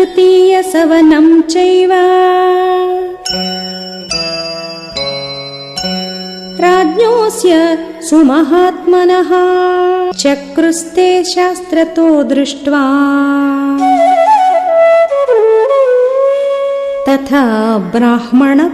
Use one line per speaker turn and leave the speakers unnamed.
तृतीयसवनं चैव। राज्ञोऽस्य सुमहात्मनः चक्रुस्ते शास्त्रतो दृष्ट्वा। तथा ब्राह्मणपुङ्गवाः।